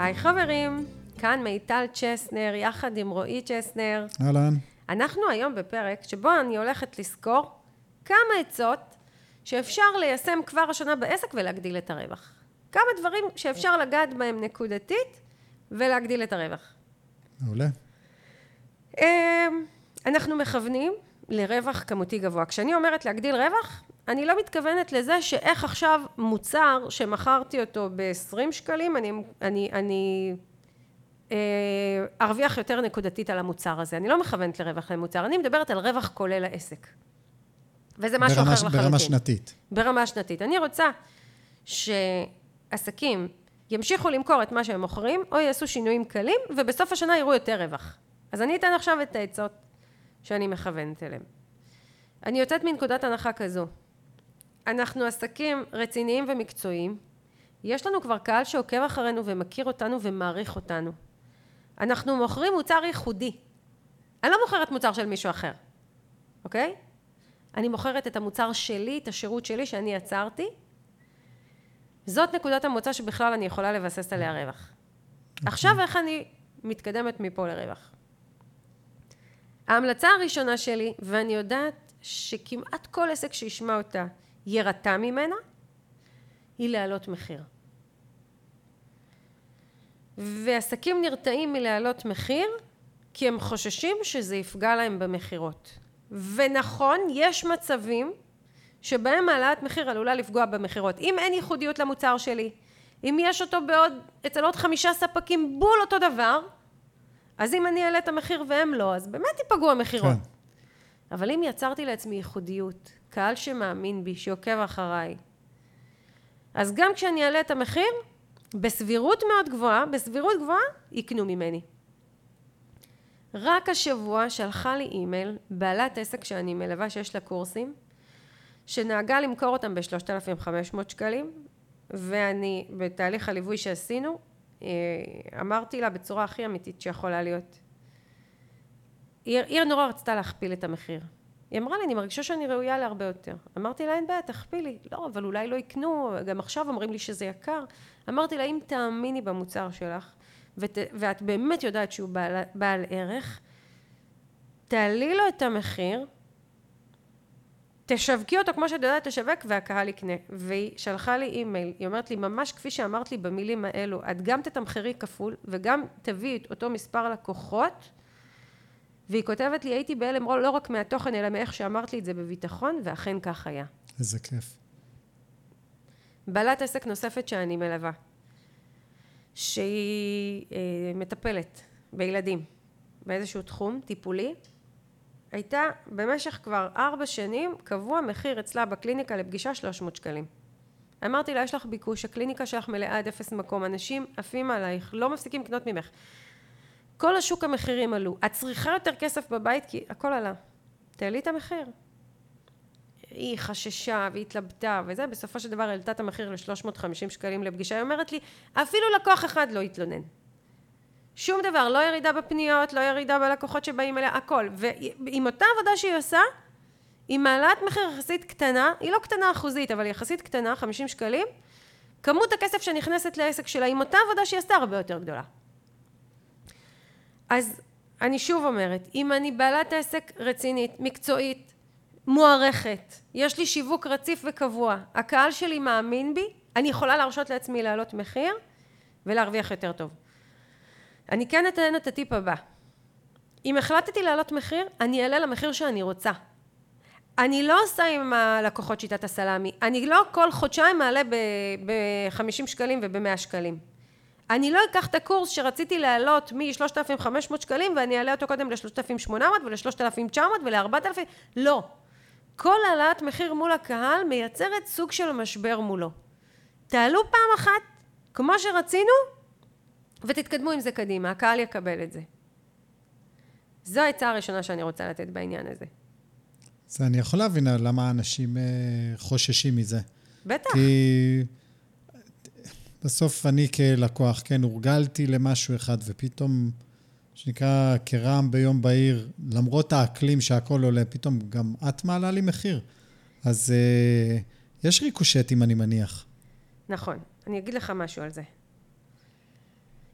היי חברים, כאן מיטל צ'סנר, יחד עם רועי צ'סנר. אהלן. אנחנו היום בפרק שבו אני הולכת לסקור כמה עצות שאפשר ליישם כבר השנה בעסק ולהגדיל את הרווח. כמה דברים שאפשר לגעת בהם נקודתית ולהגדיל את הרווח. מעולה. אמ, אנחנו מכוונים לרווח כמותי גבוה. כשאני אומרת להגדיל רווח, אני לא מתכוונת לזה שאיך עכשיו מוצר שמכרתי אותו ב-20 שקלים, אני, אני, אני אה, ארוויח יותר נקודתית על המוצר הזה. אני לא מכוונת לרווח למוצר, אני מדברת על רווח כולל העסק. וזה משהו ברמה, אחר לחלוטין. ברמה שנתית. ברמה שנתית. אני רוצה שעסקים ימשיכו למכור את מה שהם מוכרים, או יעשו שינויים קלים, ובסוף השנה יראו יותר רווח. אז אני אתן עכשיו את העצות שאני מכוונת אליהם. אני יוצאת מנקודת הנחה כזו. אנחנו עסקים רציניים ומקצועיים. יש לנו כבר קהל שעוקב אחרינו ומכיר אותנו ומעריך אותנו. אנחנו מוכרים מוצר ייחודי. אני לא מוכרת מוצר של מישהו אחר, אוקיי? אני מוכרת את המוצר שלי, את השירות שלי שאני יצרתי. זאת נקודת המוצא שבכלל אני יכולה לבסס עליה רווח. עכשיו איך אני מתקדמת מפה לרווח? ההמלצה הראשונה שלי, ואני יודעת שכמעט כל עסק שישמע אותה יירתע ממנה, היא להעלות מחיר. ועסקים נרתעים מלהעלות מחיר כי הם חוששים שזה יפגע להם במכירות. ונכון, יש מצבים שבהם העלאת מחיר עלולה לפגוע במכירות. אם אין ייחודיות למוצר שלי, אם יש אותו בעוד, אצל עוד חמישה ספקים בול אותו דבר, אז אם אני אעלה את המחיר והם לא, אז באמת ייפגעו המכירות. כן. אבל אם יצרתי לעצמי ייחודיות, קהל שמאמין בי, שעוקב אחריי, אז גם כשאני אעלה את המחיר, בסבירות מאוד גבוהה, בסבירות גבוהה, יקנו ממני. רק השבוע שלחה לי אימייל, בעלת עסק שאני מלווה שיש לה קורסים, שנהגה למכור אותם ב-3,500 שקלים, ואני, בתהליך הליווי שעשינו, אה, אמרתי לה בצורה הכי אמיתית שיכולה להיות. היא, היא נורא רצתה להכפיל את המחיר. היא אמרה לי, אני מרגישה שאני ראויה להרבה יותר. אמרתי לה, אין בעיה, תכפילי. לא, אבל אולי לא יקנו, גם עכשיו אומרים לי שזה יקר. אמרתי לה, אם תאמיני במוצר שלך, ות, ואת באמת יודעת שהוא בעל, בעל ערך, תעלי לו את המחיר, תשווקי אותו כמו שאת יודעת לשווק, והקהל יקנה. והיא שלחה לי אימייל, היא אומרת לי, ממש כפי שאמרת לי במילים האלו, את גם תתמחרי כפול, וגם תביאי את אותו מספר לקוחות, והיא כותבת לי, הייתי בהלם לא רק מהתוכן, אלא מאיך שאמרת לי את זה בביטחון, ואכן כך היה. איזה כיף. בעלת עסק נוספת שאני מלווה, שהיא אה, מטפלת בילדים באיזשהו תחום טיפולי, הייתה במשך כבר ארבע שנים קבוע מחיר אצלה בקליניקה לפגישה 300 שקלים. אמרתי לה, יש לך ביקוש, הקליניקה שלך מלאה עד אפס מקום, אנשים עפים עלייך, לא מפסיקים לקנות ממך. כל השוק המחירים עלו. את צריכה יותר כסף בבית כי הכל עלה. תעלי את המחיר. היא חששה והתלבטה וזה, בסופו של דבר העלתה את המחיר ל-350 שקלים לפגישה. היא אומרת לי, אפילו לקוח אחד לא התלונן. שום דבר, לא ירידה בפניות, לא ירידה בלקוחות שבאים אליה, הכל. ועם אותה עבודה שהיא עושה, עם העלאת מחיר יחסית קטנה, היא לא קטנה אחוזית, אבל יחסית קטנה, 50 שקלים, כמות הכסף שנכנסת לעסק שלה עם אותה עבודה שהיא עשתה הרבה יותר גדולה. אז אני שוב אומרת, אם אני בעלת עסק רצינית, מקצועית, מוערכת, יש לי שיווק רציף וקבוע, הקהל שלי מאמין בי, אני יכולה להרשות לעצמי להעלות מחיר ולהרוויח יותר טוב. אני כן אתן את הטיפ הבא. אם החלטתי להעלות מחיר, אני אעלה למחיר שאני רוצה. אני לא עושה עם הלקוחות שיטת הסלאמי, אני לא כל חודשיים מעלה ב-50 שקלים וב-100 שקלים. אני לא אקח את הקורס שרציתי להעלות מ-3,500 שקלים ואני אעלה אותו קודם ל-3,800 ול-3,900 ול-4,000, לא. כל העלאת מחיר מול הקהל מייצרת סוג של משבר מולו. תעלו פעם אחת, כמו שרצינו, ותתקדמו עם זה קדימה, הקהל יקבל את זה. זו העצה הראשונה שאני רוצה לתת בעניין הזה. זה אני יכול להבין למה אנשים אה, חוששים מזה. בטח. כי בסוף אני כלקוח, כן, הורגלתי למשהו אחד, ופתאום, שנקרא, כרעם ביום בהיר, למרות האקלים שהכל עולה, פתאום גם את מעלה לי מחיר. אז אה, יש ריקושטים, אני מניח. נכון. אני אגיד לך משהו על זה.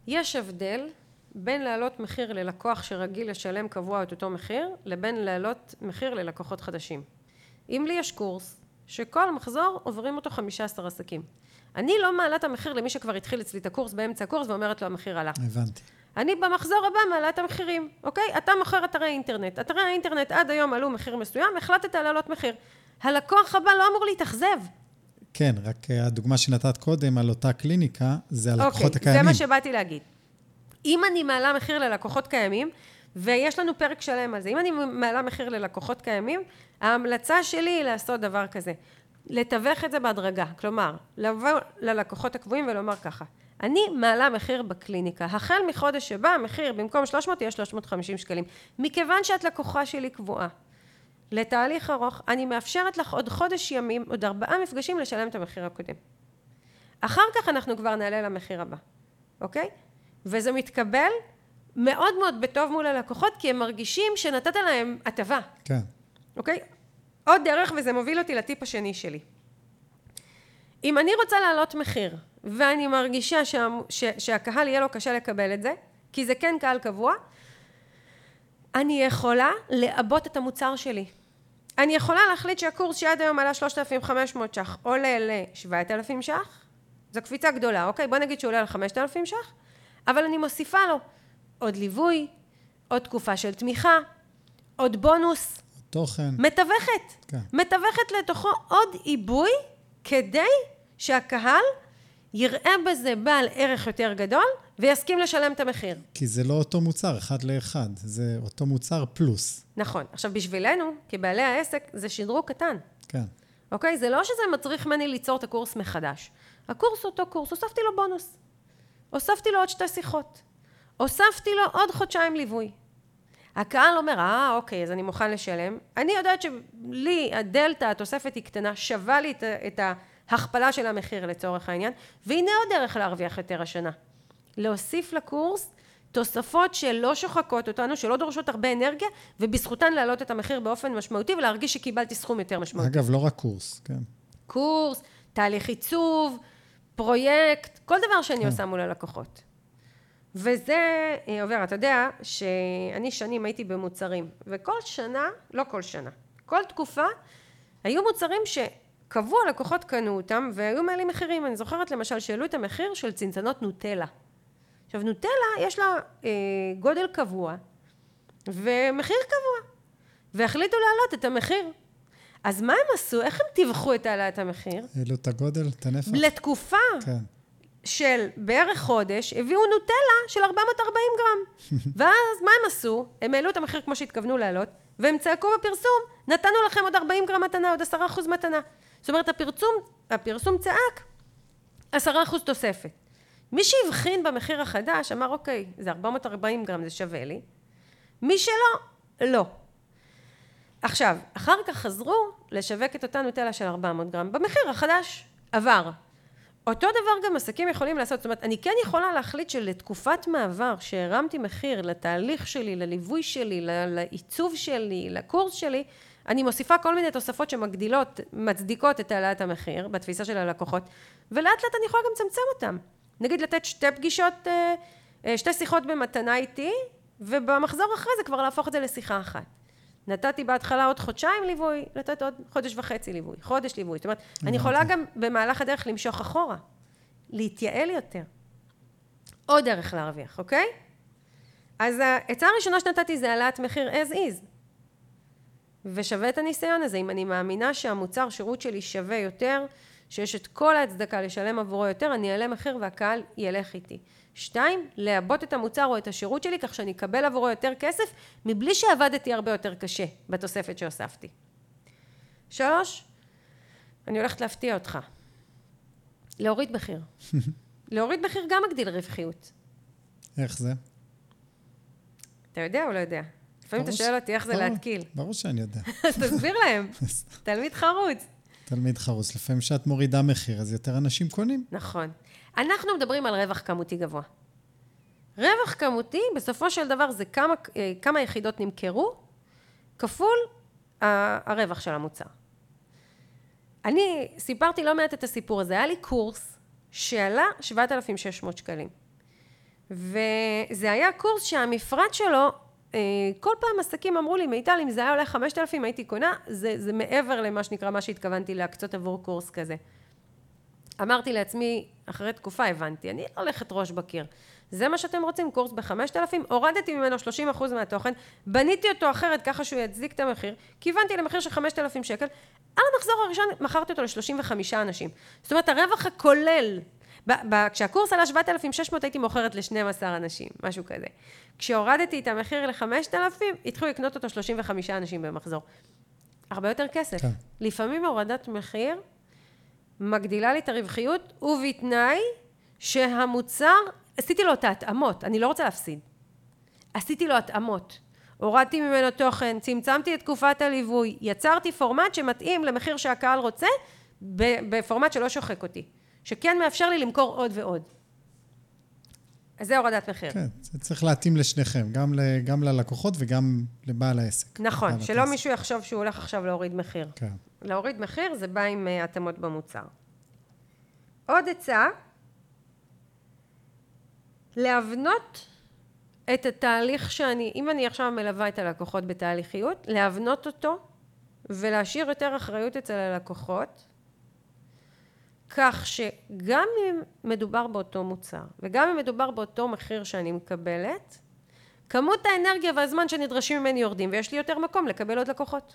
יש הבדל בין להעלות מחיר ללקוח שרגיל לשלם קבוע את אותו מחיר, לבין להעלות מחיר ללקוחות חדשים. אם לי יש קורס, שכל מחזור עוברים אותו 15 עסקים. אני לא מעלה את המחיר למי שכבר התחיל אצלי את הקורס באמצע הקורס ואומרת לו המחיר עלה. הבנתי. אני במחזור הבא מעלה את המחירים, אוקיי? אתה מוכר אתרי אינטרנט. אתרי האינטרנט עד היום עלו מחיר מסוים, החלטת להעלות מחיר. הלקוח הבא לא אמור להתאכזב. כן, רק אה, הדוגמה שנתת קודם על אותה קליניקה, זה הלקוחות אוקיי, הקיימים. זה מה שבאתי להגיד. אם אני מעלה מחיר ללקוחות קיימים, ויש לנו פרק שלם על זה, אם אני מעלה מחיר ללקוחות קיימים, ההמלצה שלי היא לעשות דבר כזה. לתווך את זה בהדרגה. כלומר, לבוא ללקוחות הקבועים ולומר ככה, אני מעלה מחיר בקליניקה. החל מחודש שבא, המחיר במקום 300 יהיה 350 שקלים. מכיוון שאת לקוחה שלי קבועה, לתהליך ארוך, אני מאפשרת לך עוד חודש ימים, עוד ארבעה מפגשים לשלם את המחיר הקודם. אחר כך אנחנו כבר נעלה למחיר הבא, אוקיי? וזה מתקבל מאוד מאוד בטוב מול הלקוחות, כי הם מרגישים שנתת להם הטבה, כן. אוקיי? עוד דרך, וזה מוביל אותי לטיפ השני שלי. אם אני רוצה להעלות מחיר, ואני מרגישה שה, ש, שהקהל יהיה לו קשה לקבל את זה, כי זה כן קהל קבוע, אני יכולה לעבות את המוצר שלי. אני יכולה להחליט שהקורס שעד היום עלה 3,500 ש"ח עולה ל-7,000 ש"ח, זו קפיצה גדולה, אוקיי? בוא נגיד שהוא עולה ל-5,000 ש"ח, אבל אני מוסיפה לו עוד ליווי, עוד תקופה של תמיכה, עוד בונוס, תוכן. מתווכת. כן. מתווכת לתוכו עוד עיבוי כדי שהקהל יראה בזה בעל ערך יותר גדול ויסכים לשלם את המחיר. כי זה לא אותו מוצר, אחד לאחד. זה אותו מוצר פלוס. נכון. עכשיו, בשבילנו, כבעלי העסק, זה שדרוג קטן. כן. אוקיי? זה לא שזה מצריך ממני ליצור את הקורס מחדש. הקורס הוא אותו קורס, הוספתי לו בונוס. הוספתי לו עוד שתי שיחות. הוספתי לו עוד חודשיים ליווי. הקהל אומר, אה, אוקיי, אז אני מוכן לשלם. אני יודעת שלי הדלתא, התוספת היא קטנה, שווה לי את, את ההכפלה של המחיר לצורך העניין, והנה עוד דרך להרוויח יותר השנה. להוסיף לקורס תוספות שלא שוחקות אותנו, שלא דורשות הרבה אנרגיה, ובזכותן להעלות את המחיר באופן משמעותי ולהרגיש שקיבלתי סכום יותר משמעותי. אגב, לא רק קורס, כן. קורס, תהליך עיצוב, פרויקט, כל דבר שאני עושה מול הלקוחות. וזה אה, עובר, אתה יודע שאני שנים הייתי במוצרים, וכל שנה, לא כל שנה, כל תקופה, היו מוצרים שקבוע לקוחות קנו אותם והיו מעלים מחירים. אני זוכרת למשל שהעלו את המחיר של צנצנות נוטלה. עכשיו נוטלה יש לה אה, גודל קבוע ומחיר קבוע, והחליטו להעלות את המחיר. אז מה הם עשו? איך הם טיווחו את העלאת המחיר? העלו את הגודל, את הנפח? לתקופה כן. של בערך חודש, הביאו נוטלה של 440 גרם. ואז מה הם עשו? הם העלו את המחיר כמו שהתכוונו להעלות, והם צעקו בפרסום, נתנו לכם עוד 40 גרם מתנה, עוד 10% מתנה. זאת אומרת, הפרסום, הפרסום צעק 10% תוספת. מי שהבחין במחיר החדש אמר, אוקיי, זה 440 גרם, זה שווה לי. מי שלא, לא. עכשיו, אחר כך חזרו לשווק את אותה נוטלה של 400 גרם במחיר החדש. עבר. אותו דבר גם עסקים יכולים לעשות, זאת אומרת, אני כן יכולה להחליט שלתקופת מעבר, שהרמתי מחיר לתהליך שלי, לליווי שלי, לעיצוב שלי, לקורס שלי, אני מוסיפה כל מיני תוספות שמגדילות, מצדיקות את העלאת המחיר בתפיסה של הלקוחות, ולאט לאט אני יכולה גם לצמצם אותם. נגיד לתת שתי פגישות, אה, אה, שתי שיחות במתנה איתי, ובמחזור אחרי זה כבר להפוך את זה לשיחה אחת. נתתי בהתחלה עוד חודשיים ליווי, לתת עוד חודש וחצי ליווי, חודש ליווי. זאת אומרת, אני יכולה גם במהלך הדרך למשוך אחורה, להתייעל יותר. עוד דרך להרוויח, אוקיי? אז העצה הראשונה שנתתי זה העלאת מחיר as is. ושווה את הניסיון הזה. אם אני מאמינה שהמוצר שירות שלי שווה יותר, שיש את כל ההצדקה לשלם עבורו יותר, אני אעלה מחיר והקהל ילך איתי. שתיים, לעבות את המוצר או את השירות שלי כך שאני אקבל עבורו יותר כסף, מבלי שעבדתי הרבה יותר קשה בתוספת שהוספתי. שלוש, אני הולכת להפתיע אותך. להוריד מחיר. להוריד מחיר גם מגדיל רווחיות. איך זה? אתה יודע או לא יודע? לפעמים אתה שואל אותי איך זה להתקיל. ברור שאני יודע. אז תסביר להם. תלמיד חרוץ. תלמיד חרוץ. לפעמים כשאת מורידה מחיר, אז יותר אנשים קונים. נכון. אנחנו מדברים על רווח כמותי גבוה. רווח כמותי, בסופו של דבר, זה כמה, אה, כמה יחידות נמכרו, כפול הרווח של המוצר. אני סיפרתי לא מעט את הסיפור הזה. היה לי קורס שעלה 7,600 שקלים. וזה היה קורס שהמפרט שלו, אה, כל פעם עסקים אמרו לי, מיטל, אם זה היה עולה 5,000 הייתי קונה, זה, זה מעבר למה שנקרא, מה שהתכוונתי להקצות עבור קורס כזה. אמרתי לעצמי, אחרי תקופה הבנתי, אני הולכת ראש בקיר. זה מה שאתם רוצים, קורס ב-5,000, הורדתי ממנו 30% מהתוכן, בניתי אותו אחרת ככה שהוא יצדיק את המחיר, כיוונתי למחיר של 5,000 שקל, על המחזור הראשון מכרתי אותו ל-35 אנשים. זאת אומרת, הרווח הכולל, ב- ב- כשהקורס עלה 7,600 הייתי מוכרת ל-12 אנשים, משהו כזה. כשהורדתי את המחיר ל-5,000, התחילו לקנות אותו 35 אנשים במחזור. הרבה יותר כסף. כן. לפעמים הורדת מחיר מגדילה לי את הרווחיות, ובתנאי שהמוצר, עשיתי לו את ההתאמות, אני לא רוצה להפסיד. עשיתי לו התאמות. הורדתי ממנו תוכן, צמצמתי את תקופת הליווי, יצרתי פורמט שמתאים למחיר שהקהל רוצה, בפורמט שלא שוחק אותי, שכן מאפשר לי למכור עוד ועוד. אז זה הורדת מחיר. כן, זה צריך להתאים לשניכם, גם, ל, גם ללקוחות וגם לבעל העסק. נכון, בעל שלא הכסף. מישהו יחשוב שהוא הולך עכשיו להוריד מחיר. כן. להוריד מחיר זה בא עם אה, התאמות במוצר. עוד עצה, להבנות את התהליך שאני, אם אני עכשיו מלווה את הלקוחות בתהליכיות, להבנות אותו ולהשאיר יותר אחריות אצל הלקוחות, כך שגם אם מדובר באותו מוצר וגם אם מדובר באותו מחיר שאני מקבלת, כמות האנרגיה והזמן שנדרשים ממני יורדים ויש לי יותר מקום לקבל עוד לקוחות.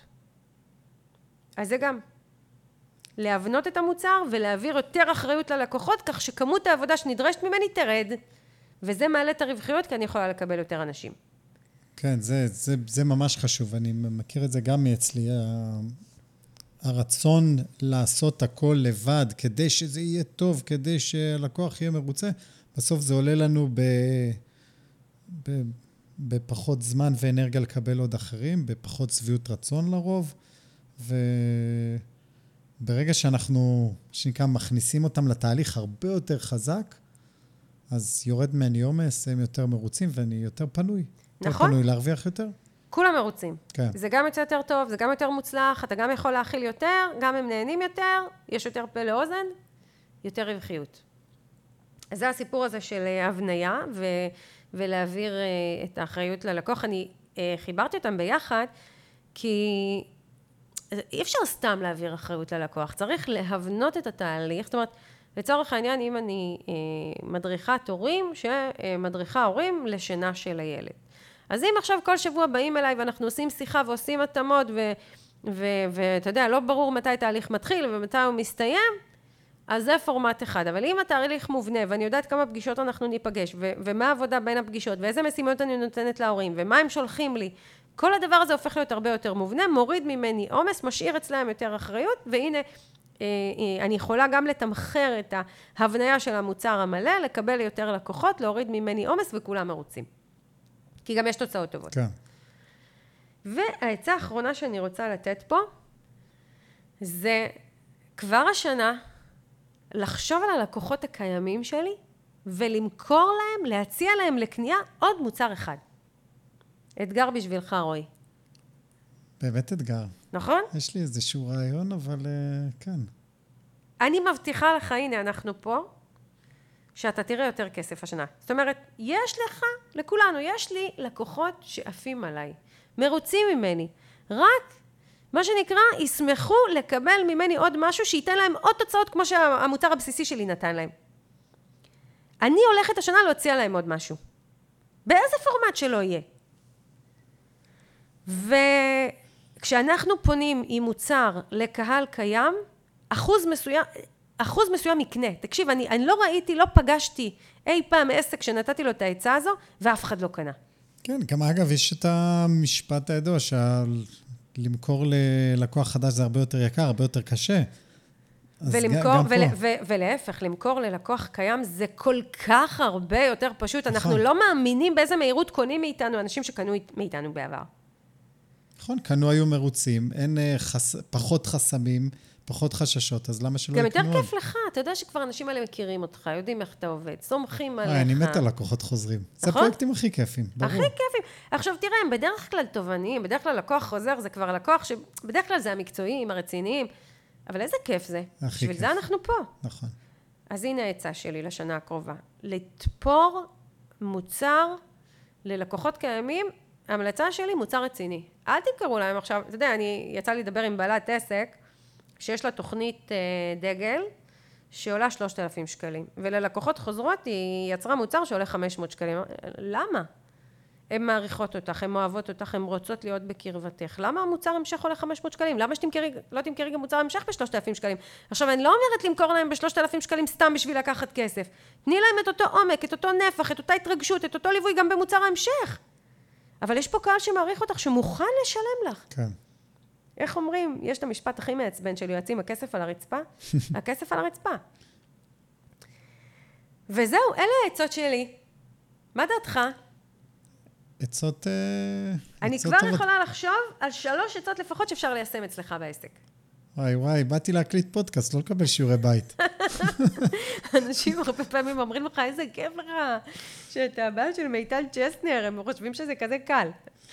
אז זה גם. להבנות את המוצר ולהעביר יותר אחריות ללקוחות, כך שכמות העבודה שנדרשת ממני תרד, וזה מעלה את הרווחיות, כי אני יכולה לקבל יותר אנשים. כן, זה, זה, זה ממש חשוב. אני מכיר את זה גם מאצלי. הרצון לעשות הכל לבד, כדי שזה יהיה טוב, כדי שהלקוח יהיה מרוצה, בסוף זה עולה לנו ב, ב, בפחות זמן ואנרגיה לקבל עוד אחרים, בפחות שביעות רצון לרוב, וברגע שאנחנו, מה שנקרא, מכניסים אותם לתהליך הרבה יותר חזק, אז יורד ממני עומס, הם יותר מרוצים ואני יותר פנוי. יותר נכון. פנוי להרוויח יותר. כולם מרוצים. כן. זה גם יוצא יותר טוב, זה גם יותר מוצלח, אתה גם יכול להכיל יותר, גם הם נהנים יותר, יש יותר פה לאוזן, יותר רווחיות. אז זה הסיפור הזה של אה, הבניה ו- ולהעביר אה, את האחריות ללקוח. אני אה, חיברתי אותם ביחד, כי אי אפשר סתם להעביר אחריות ללקוח, צריך להבנות את התהליך, זאת אומרת, לצורך העניין, אם אני מדריכת הורים שמדריכה הורים לשינה של הילד. אז אם עכשיו כל שבוע באים אליי ואנחנו עושים שיחה ועושים התאמות ואתה יודע, לא ברור מתי תהליך מתחיל ומתי הוא מסתיים, אז זה פורמט אחד. אבל אם התהליך מובנה ואני יודעת כמה פגישות אנחנו ניפגש ו- ומה העבודה בין הפגישות ואיזה משימות אני נותנת להורים ומה הם שולחים לי, כל הדבר הזה הופך להיות הרבה יותר מובנה, מוריד ממני עומס, משאיר אצלם יותר אחריות, והנה אה, אה, אני יכולה גם לתמחר את ההבניה של המוצר המלא, לקבל יותר לקוחות, להוריד ממני עומס וכולם מרוצים. כי גם יש תוצאות טובות. כן. והעצה האחרונה שאני רוצה לתת פה, זה כבר השנה לחשוב על הלקוחות הקיימים שלי ולמכור להם, להציע להם לקנייה עוד מוצר אחד. אתגר בשבילך, רועי. באמת אתגר. נכון? יש לי איזשהו רעיון, אבל uh, כן. אני מבטיחה לך, הנה, אנחנו פה, שאתה תראה יותר כסף השנה. זאת אומרת, יש לך, לכולנו, יש לי לקוחות שעפים עליי, מרוצים ממני. רק, מה שנקרא, ישמחו לקבל ממני עוד משהו שייתן להם עוד תוצאות כמו שהמוצר הבסיסי שלי נתן להם. אני הולכת השנה להציע להם עוד משהו. באיזה פורמט שלא יהיה. וכשאנחנו פונים עם מוצר לקהל קיים, אחוז מסוים, אחוז מסוים יקנה. תקשיב, אני, אני לא ראיתי, לא פגשתי אי פעם עסק שנתתי לו את העצה הזו, ואף אחד לא קנה. כן, גם אגב, יש את המשפט הידוע, שלמכור ללקוח חדש זה הרבה יותר יקר, הרבה יותר קשה. ולמכור, גם ול, פה. ו, ולהפך, למכור ללקוח קיים זה כל כך הרבה יותר פשוט. אנחנו נכון. לא מאמינים באיזה מהירות קונים מאיתנו אנשים שקנו מאיתנו בעבר. נכון, קנו היו מרוצים, אין אה, חס... פחות חסמים, פחות חששות, אז למה שלא גם יקנו יותר עוד? כיף לך, אתה יודע שכבר האנשים האלה מכירים אותך, יודעים איך אתה עובד, סומכים עליך. אה, אני מת על לקוחות חוזרים. זה נכון? הפרויקטים הכי כיפים, ברור. הכי כיפים. עכשיו תראה, הם בדרך כלל תובעניים, בדרך כלל לקוח חוזר זה כבר לקוח שבדרך כלל זה המקצועיים, הרציניים, אבל איזה כיף זה. הכי בשביל כיף. זה אנחנו פה. נכון. אז הנה העצה שלי לשנה הקרובה. לתפור מוצר ללקוחות קיימים, ההמלצה שלי, מוצר רציני. אל תמכרו להם עכשיו, אתה יודע, אני, יצא לי לדבר עם בעלת עסק, שיש לה תוכנית אה, דגל, שעולה 3,000 שקלים. וללקוחות חוזרות היא יצרה מוצר שעולה 500 שקלים. למה? הן מעריכות אותך, הן אוהבות אותך, הן רוצות להיות בקרבתך. למה המוצר המשך עולה 500 שקלים? למה שתמכרי, לא תמכרי גם מוצר המשך ב-3,000 שקלים? עכשיו, אני לא אומרת למכור להם ב-3,000 שקלים סתם בשביל לקחת כסף. תני להם את אותו עומק, את אותו נפח, את אותה התרגשות, את אותו ליווי גם במוצר ההמשך. אבל יש פה קהל שמעריך אותך, שמוכן לשלם לך. כן. איך אומרים, יש את המשפט הכי מעצבן של יועצים, הכסף על הרצפה? הכסף על הרצפה. וזהו, אלה העצות שלי. מה דעתך? עצות אה, אני עצות כבר טובות. יכולה לחשוב על שלוש עצות לפחות שאפשר ליישם אצלך בעסק. וואי וואי, באתי להקליט פודקאסט, לא לקבל שיעורי בית. אנשים הרבה פעמים אומרים לך, איזה כיף לך שאתה הבעל של מיטל צ'סנר, הם חושבים שזה כזה קל.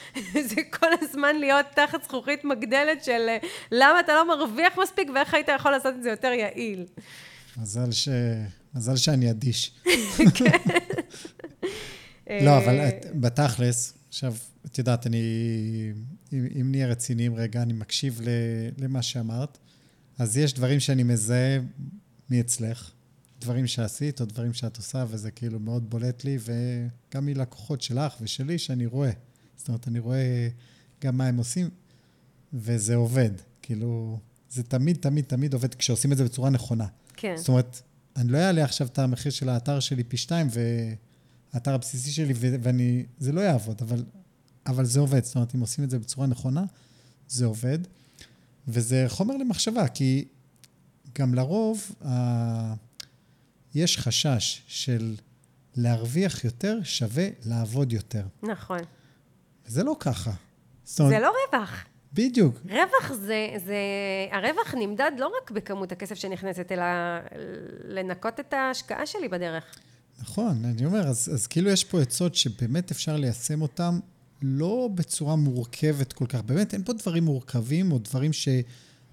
זה כל הזמן להיות תחת זכוכית מגדלת של אה, למה אתה לא מרוויח מספיק ואיך היית יכול לעשות את זה יותר יעיל. מזל ש... מזל שאני אדיש. אה, לא, אבל את- בתכלס, עכשיו, את יודעת, אני... אם, אם נהיה רציניים רגע, אני מקשיב ל, למה שאמרת, אז יש דברים שאני מזהה מאצלך, דברים שעשית או דברים שאת עושה, וזה כאילו מאוד בולט לי, וגם מלקוחות שלך ושלי שאני רואה. זאת אומרת, אני רואה גם מה הם עושים, וזה עובד. כאילו, זה תמיד, תמיד, תמיד עובד כשעושים את זה בצורה נכונה. כן, זאת אומרת, אני לא אעלה עכשיו את המחיר של האתר שלי פי שתיים, והאתר הבסיסי שלי, ואני... זה לא יעבוד, אבל, אבל זה עובד. זאת אומרת, אם עושים את זה בצורה נכונה, זה עובד. וזה חומר למחשבה, כי גם לרוב ה... יש חשש של להרוויח יותר שווה לעבוד יותר. נכון. וזה לא ככה. זאת אומרת, זה לא רווח. בדיוק. רווח זה, זה, הרווח נמדד לא רק בכמות הכסף שנכנסת, אלא לנקות את ההשקעה שלי בדרך. נכון, אני אומר, אז, אז כאילו יש פה עצות שבאמת אפשר ליישם אותם לא בצורה מורכבת כל כך. באמת, אין פה דברים מורכבים, או דברים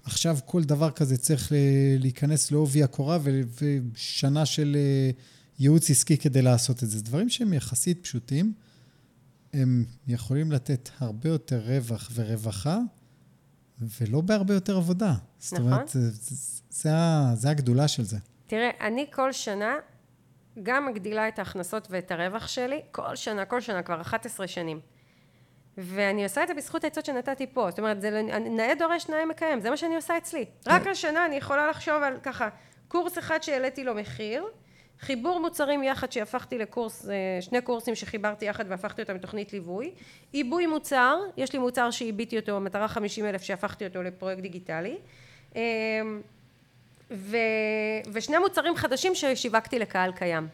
שעכשיו כל דבר כזה צריך ל- להיכנס לעובי הקורה ושנה של אה, ייעוץ עסקי כדי לעשות את זה. זה דברים שהם יחסית פשוטים. הם יכולים לתת הרבה יותר רווח ורווחה, ולא בהרבה יותר עבודה. זאת נכון. אומרת, זה, זה, זה הגדולה של זה. תראה, אני כל שנה גם מגדילה את ההכנסות ואת הרווח שלי, כל שנה, כל שנה, כבר 11 שנים. ואני עושה את זה בזכות העצות שנתתי פה. זאת אומרת, זה נאה דורש, נאה מקיים, זה מה שאני עושה אצלי. רק השנה אני יכולה לחשוב על ככה, קורס אחד שהעליתי לו מחיר, חיבור מוצרים יחד שהפכתי לקורס, אה, שני קורסים שחיברתי יחד והפכתי אותם לתוכנית ליווי, עיבוי מוצר, יש לי מוצר שעיביתי אותו, מטרה 50 אלף שהפכתי אותו לפרויקט דיגיטלי. אה, ו... ושני מוצרים חדשים ששיווקתי לקהל קיים.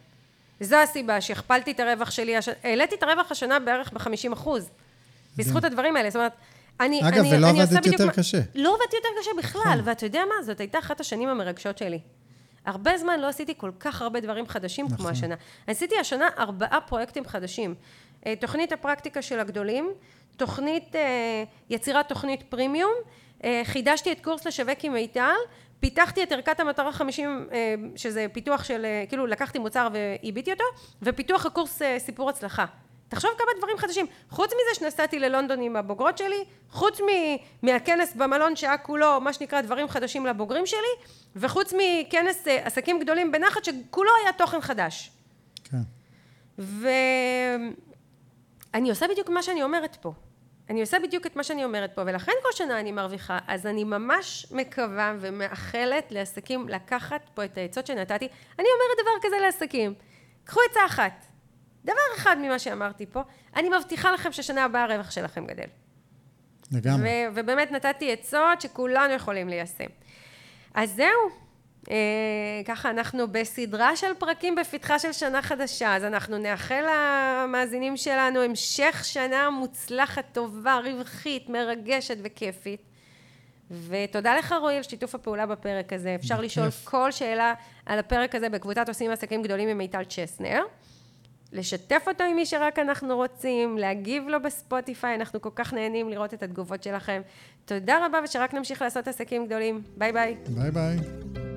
וזו הסיבה שהכפלתי את הרווח שלי. העליתי את הרווח השנה בערך ב-50 אחוז, בזכות הדברים האלה. זאת אומרת, אני, אגב, אני, ולא אני עבדת בדיוק יותר מה- קשה. לא עבדתי יותר קשה בכלל, נכון. ואתה יודע מה? זאת הייתה אחת השנים המרגשות שלי. הרבה זמן לא עשיתי כל כך הרבה דברים חדשים כמו נכון. השנה. עשיתי השנה ארבעה פרויקטים חדשים. אה, תוכנית הפרקטיקה של הגדולים, תוכנית, אה, יצירת תוכנית פרימיום, אה, חידשתי את קורס לשווק עם מיטל, פיתחתי את ערכת המטרה 50, אה, שזה פיתוח של, כאילו לקחתי מוצר ועיביתי אותו, ופיתוח הקורס סיפור הצלחה. תחשוב כמה דברים חדשים. חוץ מזה שנסעתי ללונדון עם הבוגרות שלי, חוץ מ- מהכנס במלון שהיה כולו, מה שנקרא, דברים חדשים לבוגרים שלי, וחוץ מכנס אה, עסקים גדולים בנחת, שכולו היה תוכן חדש. כן. ואני עושה בדיוק מה שאני אומרת פה. אני עושה בדיוק את מה שאני אומרת פה, ולכן כל שנה אני מרוויחה. אז אני ממש מקווה ומאחלת לעסקים לקחת פה את העצות שנתתי. אני אומרת דבר כזה לעסקים, קחו עצה אחת. דבר אחד ממה שאמרתי פה, אני מבטיחה לכם ששנה הבאה הרווח שלכם גדל. לגמרי. ו- ובאמת נתתי עצות שכולנו יכולים ליישם. אז זהו, אה, ככה אנחנו בסדרה של פרקים בפתחה של שנה חדשה, אז אנחנו נאחל למאזינים שלנו המשך שנה מוצלחת, טובה, רווחית, מרגשת וכיפית. ותודה לך רועי על שיתוף הפעולה בפרק הזה. אפשר בכיף. לשאול כל שאלה על הפרק הזה בקבוצת עושים עסקים גדולים עם מיטל צ'סנר. לשתף אותו עם מי שרק אנחנו רוצים, להגיב לו בספוטיפיי, אנחנו כל כך נהנים לראות את התגובות שלכם. תודה רבה ושרק נמשיך לעשות עסקים גדולים. ביי ביי. ביי ביי.